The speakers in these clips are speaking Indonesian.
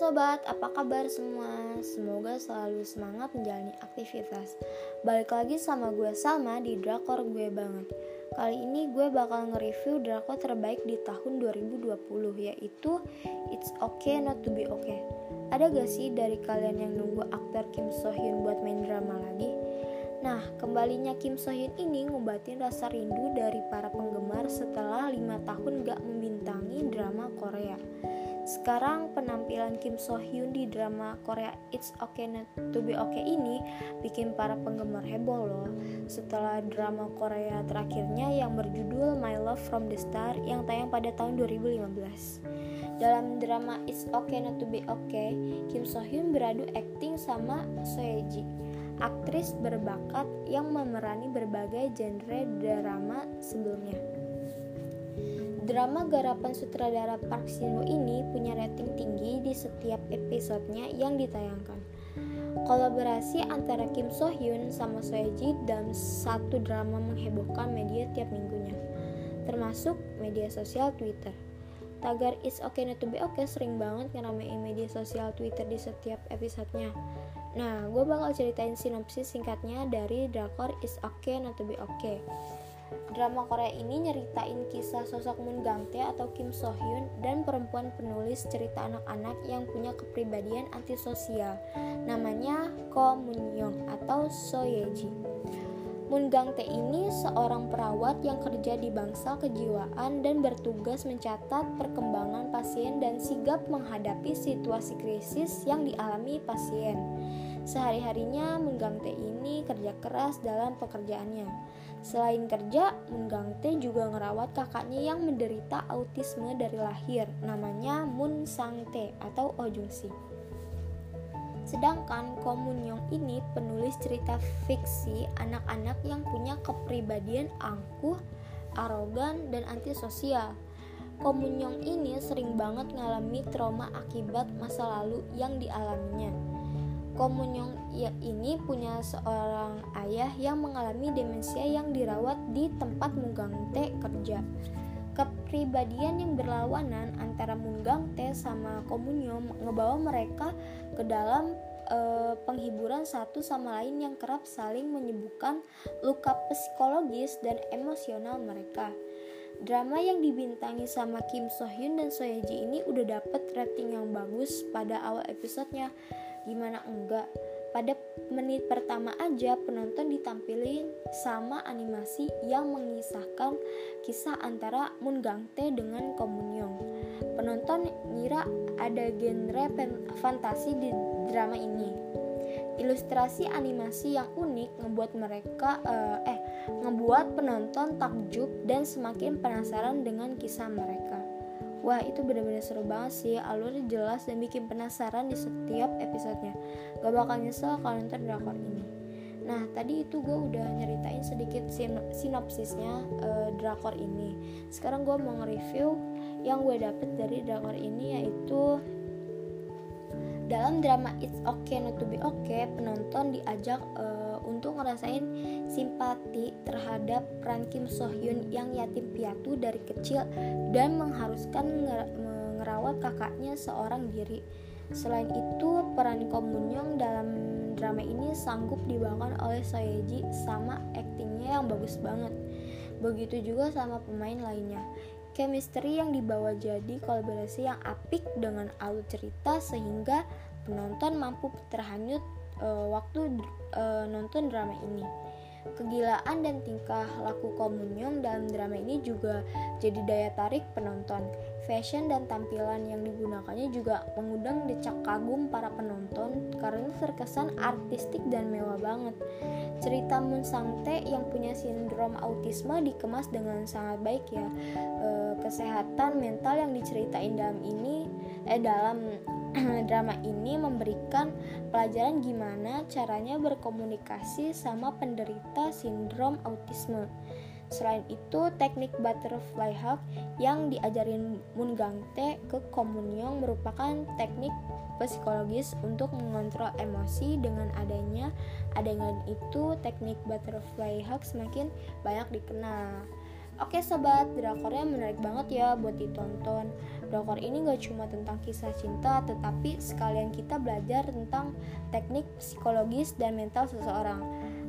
sobat, apa kabar semua? Semoga selalu semangat menjalani aktivitas. Balik lagi sama gue Salma di Drakor gue banget. Kali ini gue bakal nge-review drakor terbaik di tahun 2020 yaitu It's Okay Not To Be Okay. Ada gak sih dari kalian yang nunggu aktor Kim So Hyun buat main drama lagi? Nah, kembalinya Kim So Hyun ini ngobatin rasa rindu dari para penggemar setelah 5 tahun gak membintangi drama Korea. Sekarang penampilan Kim So Hyun di drama Korea It's Okay Not To Be Okay ini bikin para penggemar heboh loh. Setelah drama Korea terakhirnya yang berjudul My Love From The Start yang tayang pada tahun 2015. Dalam drama It's Okay Not To Be Okay, Kim So Hyun beradu akting sama Seo Ji, aktris berbakat yang memerani berbagai genre drama sebelumnya. Drama garapan sutradara Park Shin-woo ini punya rating tinggi di setiap episodenya yang ditayangkan. Kolaborasi antara Kim So Hyun sama Seo Ji dalam satu drama menghebohkan media tiap minggunya, termasuk media sosial Twitter. Tagar It's Okay Not To Be Okay sering banget ngeramein media sosial Twitter di setiap episodenya. Nah, gue bakal ceritain sinopsis singkatnya dari drakor It's Okay Not To Be Okay. Drama Korea ini nyeritain kisah sosok Moon Gang Tae atau Kim So Hyun dan perempuan penulis cerita anak-anak yang punya kepribadian antisosial. Namanya Ko Moon Young atau So Ye Ji. Moon Gang Tae ini seorang perawat yang kerja di bangsa kejiwaan dan bertugas mencatat perkembangan pasien dan sigap menghadapi situasi krisis yang dialami pasien. Sehari-harinya Menggangte ini kerja keras dalam pekerjaannya. Selain kerja, Menggangte juga ngerawat kakaknya yang menderita autisme dari lahir, namanya Mun Sangte atau Ojungsi. Sedangkan Komunyong ini penulis cerita fiksi anak-anak yang punya kepribadian angkuh, arogan, dan antisosial. Komunyong ini sering banget ngalami trauma akibat masa lalu yang dialaminya. Komunyong ya ini punya seorang ayah yang mengalami demensia yang dirawat di tempat Munggangte kerja. Kepribadian yang berlawanan antara Munggangte sama Komunyong ngebawa mereka ke dalam e, penghiburan satu sama lain yang kerap saling menyembuhkan luka psikologis dan emosional mereka. Drama yang dibintangi sama Kim So Hyun dan So Ye Ji ini udah dapet rating yang bagus pada awal episodenya gimana enggak pada menit pertama aja penonton ditampilin sama animasi yang mengisahkan kisah antara Moon Gang Tae dengan Komunyong. Penonton ngira ada genre fantasi di drama ini. Ilustrasi animasi yang unik ngebuat mereka uh, eh ngebuat penonton takjub dan semakin penasaran dengan kisah mereka. Wah itu bener-bener seru banget sih. Alurnya jelas dan bikin penasaran di setiap episodenya. Gak bakal nyesel kalau nonton drakor ini. Nah tadi itu gue udah nyeritain sedikit sin sinopsisnya uh, drakor ini. Sekarang gue mau nge-review yang gue dapet dari drakor ini yaitu dalam drama It's Okay Not To Be Okay, penonton diajak uh, untuk ngerasain simpati terhadap peran Kim So Hyun yang yatim piatu dari kecil dan mengharuskan nger ngerawat kakaknya seorang diri. Selain itu, peran Ko Moon Young dalam drama ini sanggup dibawakan oleh Soyeji sama aktingnya yang bagus banget. Begitu juga sama pemain lainnya. Chemistry yang dibawa jadi kolaborasi yang apik dengan alur cerita sehingga penonton mampu terhanyut uh, waktu uh, nonton drama ini. Kegilaan dan tingkah laku Komunyong dalam drama ini juga jadi daya tarik penonton. Fashion dan tampilan yang digunakannya juga mengundang decak kagum para penonton karena terkesan artistik dan mewah banget. Cerita Moon Sangte yang punya sindrom autisme dikemas dengan sangat baik ya. E, kesehatan mental yang diceritain dalam ini eh dalam drama ini memberikan pelajaran gimana caranya berkomunikasi sama penderita sindrom autisme. Selain itu, teknik butterfly hug yang diajarin Moon Gang Tae ke Komunyong merupakan teknik psikologis untuk mengontrol emosi dengan adanya adegan itu teknik butterfly hug semakin banyak dikenal Oke sobat, drakornya menarik banget ya buat ditonton. Drakor ini gak cuma tentang kisah cinta, tetapi sekalian kita belajar tentang teknik psikologis dan mental seseorang.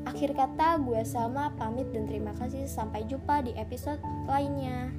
Akhir kata, gue sama pamit dan terima kasih. Sampai jumpa di episode lainnya.